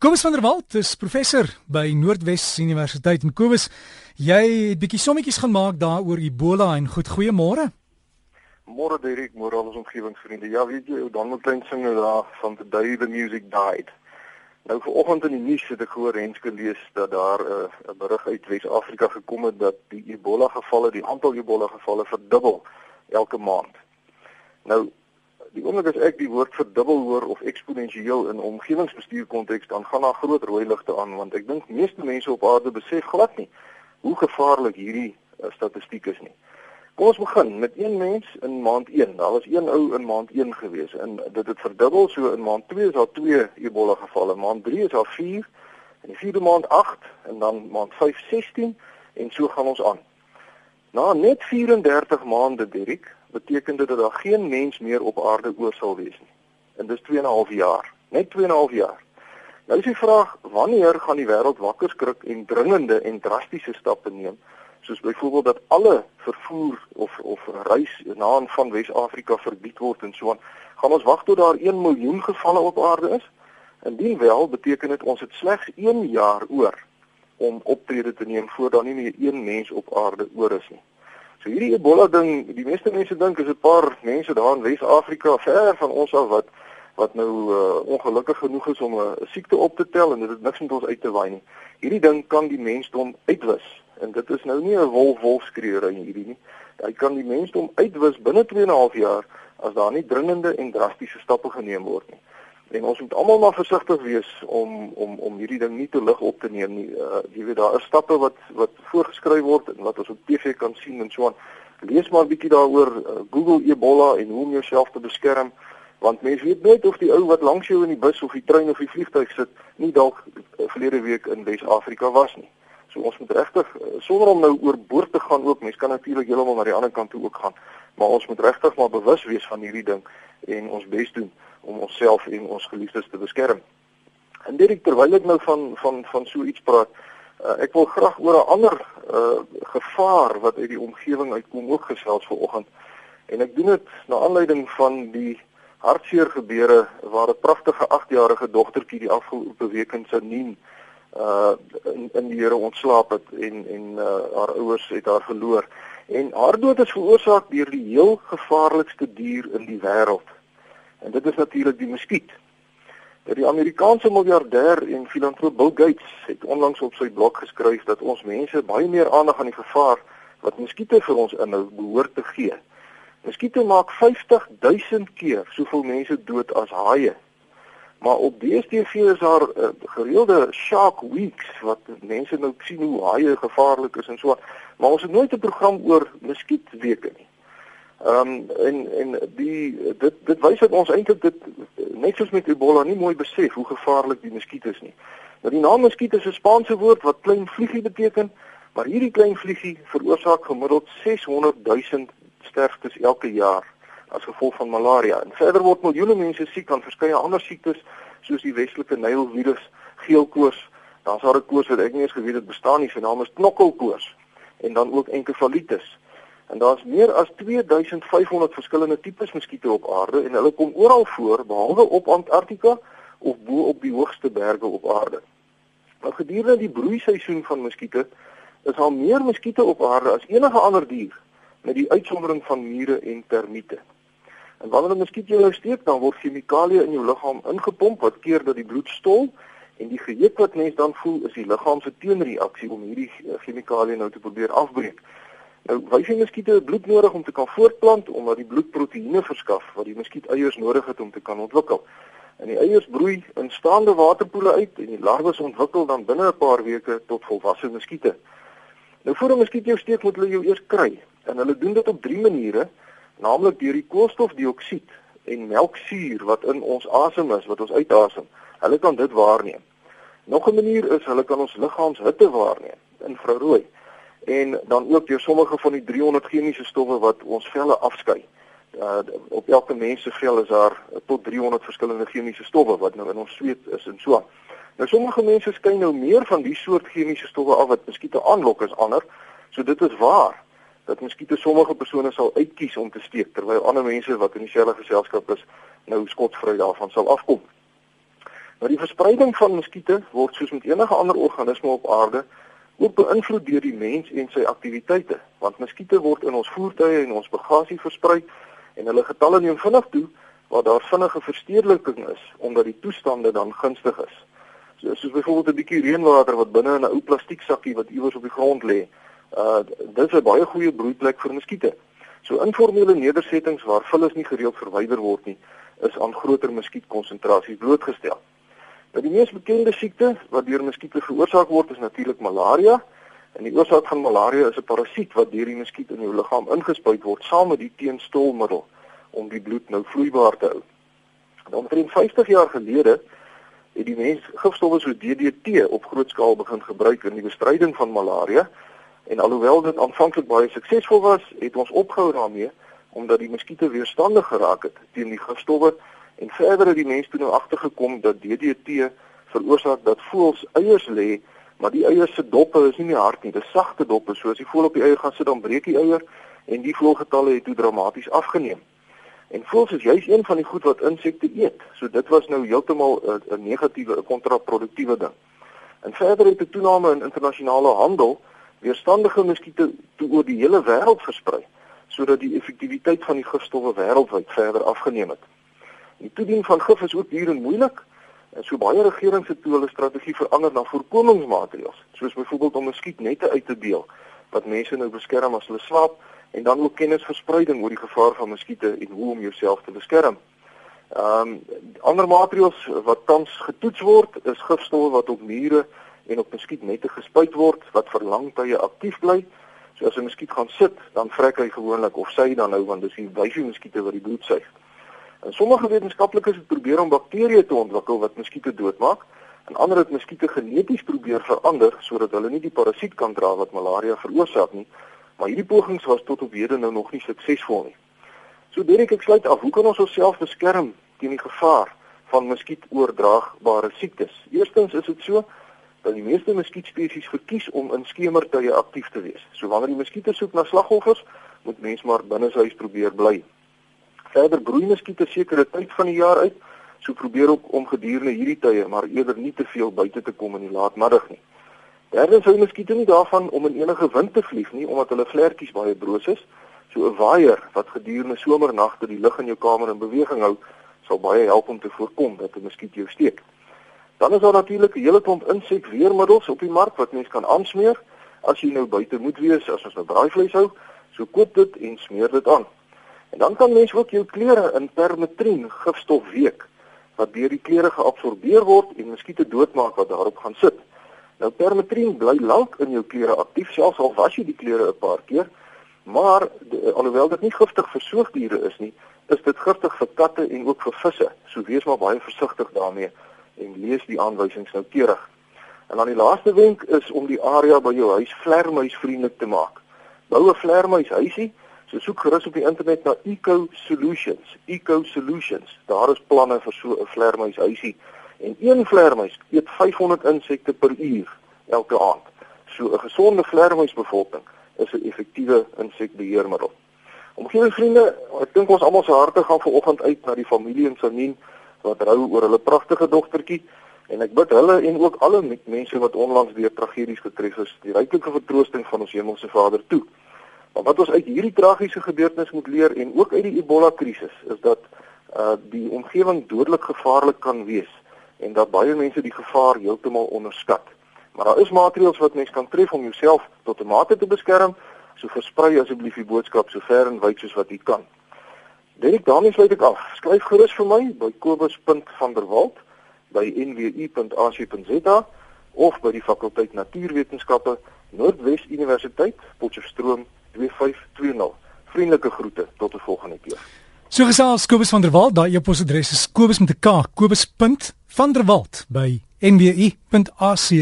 Kobus van der Walt is professor by Noordwes Universiteit en Kobus, jy het bietjie sommetjies gemaak daaroor Ebola en goed goeiemôre. Môre Dirk, môre al ons omgewingsvriende. Ja, weet jy, dan moet klein singe daar van the day the music died. Nou vanoggend in die nuus het ek gehoor Renske lees dat daar 'n uh, berig uit Wes-Afrika gekom het dat die Ebola gevalle, die aantal Ebola gevalle verdubbel elke maand. Nou die oomblik as ek die woord verdubbel hoor of eksponensieel in omgewingsbestuur konteks dan gaan daar groot rooi ligte aan want ek dink meeste mense op aarde besef glad nie hoe gevaarlik hierdie uh, statistiek is nie. Kom ons begin met een mens in maand 1. Daar was een ou in maand 1 gewees en dit het verdubbel so in maand 2 is daar 2 Ebola gevalle, maand 3 is daar 4 en die vierde maand 8 en dan maand 5 16 en so gaan ons aan. Na net 34 maande Dirk beteken dit dat daar geen mens meer op aarde oor sal wees nie. En dis 2 en 'n half jaar, net 2 en 'n half jaar. Nou is die vraag, wanneer gaan die wêreld wakker skrik en dringende en drastiese stappe neem, soos byvoorbeeld dat alle vervoer of of reis na en van Wes-Afrika verbied word en so aan. Gaan ons wag tot daar 1 miljoen gevalle op aarde is? Indien wel, beteken dit ons het slegs 1 jaar oor om optrede te neem voor daar nie meer een mens op aarde oor is nie. So hierdie Ebola ding, die meeste mense dink is 'n paar mense daar in Wes-Afrika ver van ons af wat wat nou uh, ongelukkig genoeg is om 'n uh, siekte op te tel en dit het niks met ons uit te waai nie. Hierdie ding kan die mensdom uitwis en dit is nou nie 'n wolf-wolfskreeure hierdie nie. Hy kan die mensdom uitwis binne 2 en 'n half jaar as daar nie dringende en drastiese stappe geneem word nie. En ons moet almal maar versigtig wees om om om hierdie ding nie te lig op te neem nie. Uh jy weet daar is stappe wat wat voorgeskryf word en wat ons op TV kan sien en so aan. Lees maar 'n bietjie daaroor uh, Google Ebola en hoe om jouself te beskerm want mense weet nooit of die ou wat langs jou in die bus of die trein of die vliegtuig sit nie dalk uh, verlede week in Wes-Afrika was nie. So ons moet regtig uh, sonder om nou oorboord te gaan ook, mense kan natuurlik heeltemal na die ander kant toe ook gaan, maar ons moet regtig maar bewus wees van hierdie ding en ons bes doen om onsself en ons geliefdes te beskerm. En dit terwyl ek nou van van van so iets praat, uh, ek wil graag oor 'n ander uh, gevaar wat uit die omgewing uitkom ook gesels vanoggend. En ek doen dit na aanleiding van die hartseer gebeure waar 'n pragtige 8-jarige dogtertjie die afgelope week in Sanien uh in in die Here ontslaap het en en uh, haar ouers het haar verloor. En haar dood is veroorsaak deur die heel gevaarlikste dier in die wêreld. En dit is natuurlik die muskiet. Die Amerikaanse miljardêr en filantroop Bill Gates het onlangs op sy blog geskryf dat ons mense baie meer aandag aan die gevaar wat muskiete vir ons inhou behoort te gee. Muskiete maak 50 000 keer soveel mense dood as haie. Maar op DStv is daar uh, gereelde shark weeks wat mense nou sien hoe haie gevaarlik is en so. Maar ons het nooit 'n program oor muskietweke nie. Ehm um, en en die dit dit wys dat ons eintlik dit net soos met Ebola nie mooi besef hoe gevaarlik die muskiet is nie. Nou die naam muskiet is 'n Spaanse woord wat klein vliegie beteken, maar hierdie klein vliegie veroorsaak gemiddeld 600 000 sterftes elke jaar as gevolg van malaria. En verder word miljoene mense siek aan verskeie ander siektes soos die Weselike Nile virus, geelkoors, daar's daar 'n koors wat ek nie eens geweet het bestaan nie, sy naam is knokkelkoors en dan ook enkefalitis. En daar's meer as 2500 verskillende tipes muskiete op aarde en hulle kom oral voor behalwe op Antarktika of bo op die hoogste berge op aarde. Maar gedurende die broeiseisoen van muskiete is al meer muskiete op aarde as enige ander dier met die uitsondering van mure en termiete. En wanneer 'n muskiet jou nou steek, dan word chemikalieë in jou liggaam ingepomp wat keer dat die bloed stol en die geheue wat mens dan voel is die liggaam se teenreaksie om hierdie chemikalieë nou te probeer afbreek. Nou, wyse muskiete het bloed nodig om te kan voortplant omdat die bloed proteïene verskaf wat die muskiet eiers nodig het om te kan ontwikkel. En die eiers broei in staande waterpoele uit en die larwes ontwikkel dan binne 'n paar weke tot volwasse muskiete. Nou voor 'n muskiet jou steek moet hulle jou eers kry en hulle doen dit op drie maniere, naamlik deur die koolstofdioksied en melksuur wat in ons asem is, wat ons uitasem. Hulle kan dit waarneem. Nog 'n manier is hulle kan ons liggaamshitte waarneem, infrarooi en dan ook deur sommige van die 300 chemiese stowwe wat ons velle afskei. Uh, op elke mens se vel is daar tot 300 verskillende chemiese stowwe wat nou in ons sweet is en so. Nou sommige mense skei nou meer van die soort chemiese stowwe af wat muskiete aanlok as ander. So dit is waar dat muskiete sommige persone sal uitkies om te steek terwyl ander mense wat in dieselfde geselskap is nou skotvry daarvan sal afkom. Maar die verspreiding van muskiete word soos met enige ander organisme op aarde ook beïnvloed deur die mens en sy aktiwiteite, want muskiete word in ons voertuie en ons bagasie versprei en hulle getalle neem vinnig toe waar daar vinnige verstedeliking is omdat die toestande dan gunstig is. So soos byvoorbeeld 'n bietjie reënwater wat binne in 'n ou plastieksakkie wat iewers op die grond lê. Uh dit is 'n baie goeie broedplek vir muskiete. So informele nedersettings waar vullis nie gereeld verwyder word nie, is aan groter muskietkonsentrasies blootgestel. Nou die mees bekende siekte wat deur muskiete veroorsaak word is natuurlik malaria. En die oorsaak van malaria is 'n parasiet wat deur die muskiet in jou liggaam ingespuit word saam met die teenstolmiddel om die bloed nou vloeibaar te hou. Nou omtrent 50 jaar gelede het die mens gifstowwe so DDT op groot skaal begin gebruik in die bestryding van malaria. En alhoewel dit aanvanklik baie suksesvol was, het ons opgehou daarmee omdat die muskiete weerstandig geraak het teen die gifstowwe en verder het die mens toe nou agtergekom dat DDT veroorsaak dat voëls eiers lê, maar die eiers se doppe is nie meer hard nie, dis sagte doppe. So as die voël op die eier gaan sit, dan breek die eier en die vloeggetalle het toe dramaties afgeneem. En voels is juist een van die goed wat insekte eet. So dit was nou heeltemal 'n negatiewe, 'n kontraproduktiewe ding. En verder het 'n toename in internasionale handel weerstandige muskiete toe oor die hele wêreld versprei sodat die effektiwiteit van die gifstowwe wêreldwyd verder afgeneem het. Die toediening van gif is ook duur en moeilik. En so baie regerings het toe hulle strategie verander na voorkomingsmaatreëls, soos byvoorbeeld om muskietnette uit te deel wat mense nou beskerm as hulle slaap en dan ook kennisverspreiding oor die gevaar van muskiete en hoe om jouself te beskerm. Ehm um, ander maatreëls wat tans getoets word is gifstowwe wat op mure en op muskietnette gespuit word wat vir lang tye aktief bly. So as 'n muskiet gaan sit, dan vrek hy gewoonlik of sy dan nou want dis die wyfie muskiete wat die bloed suig. En sommige wetenskaplikes het probeer om bakterieë te ontwikkel wat muskiete doodmaak en ander het muskiete geneties probeer verander sodat hulle nie die parasiet kan dra wat malaria veroorsaak nie. Maar hierdie pogings was tot op hede nou nog nie suksesvol nie. So Derek, ek sluit af. Hoe kan ons onsself beskerm teen die gevaar van muskietoordraagbare siektes? Eerstens is dit so dat die meeste muskietspesies verkies om in skemertye aktief te wees. So wanneer die muskiete soek na slagoffers, moet mens maar binne huis probeer bly. Verder broei muskiete sekere tyd van die jaar uit, so probeer ook om gedurende hierdie tye maar eerder nie te veel buite te kom in die laatmiddag nie. Derdens hou muskiete nie daarvan om in enige wind te vlieg nie omdat hulle vlekkies baie broos is. So 'n waaier wat gedurende somernagte die lug in jou kamer in beweging hou, sal baie help om te voorkom dat 'n muskiet jou steek. Dan is daar natuurlik 'n hele klomp insekweermiddels op die mark wat mens kan aansmeer as jy nou buite moet wees as ons nou braaivleis hou. So koop dit en smeer dit aan. En dan kan mens ook jou klere in permetrien gifstof week wat deur die klere geabsorbeer word en muskiete doodmaak wat daarop gaan sit. Nou permetrien bly lank in jou klere aktief selfs al was jy die klere 'n paar keer, maar de, alhoewel dit nie giftig vir soogdiere is nie, is dit giftig vir katte en ook vir visse. So wees maar baie versigtig daarmee en lees die aanwysings noukeurig. En dan die laaste wenk is om die area by jou huis vlermuisvriendelik te maak. Bou 'n vlermuishuisie, so soek gerus op die internet na Eco Solutions, Eco Solutions. Daar is planne vir so 'n vlermuishuisie. En een vleermuis eet 500 insekte per uur elke aand. So 'n gesonde vleermuisbevolking is 'n effektiewe insekbeheermiddel. Omgewingsvriende, ek dink ons almal se harte gaan vanoggend uit na die familie in Sanien wat rou oor hulle pragtige dogtertjie en ek bid hulle en ook alle mense wat onlangs deur tragedies getref is, die ryklike vertroosting van ons hemelse Vader toe. Maar wat ons uit hierdie tragiese gebeurtenis moet leer en ook uit die Ebola krisis is dat uh die omgewing dodelik gevaarlik kan wees en dat baie mense die gevaar heeltemal onderskat. Maar daar is maatreëls wat mens kan tref om jouself tot 'n mate te beskerm. So versprei asseblief die boodskap so ver en wyd soos wat jy kan. Dit daarmee sluit ek af. Skryf gerus vir my by kobus.vanderwalt by nwu.ac.za of by die fakulteit Natuurwetenskappe Noordwes Universiteit Potchefstroom 2520. Vriendelike groete tot 'n volgende keer. So gesels Kobus van der Walt, daai e-posadres is kobus met 'n k, kobus.vanderwalt by nwu.ac.za.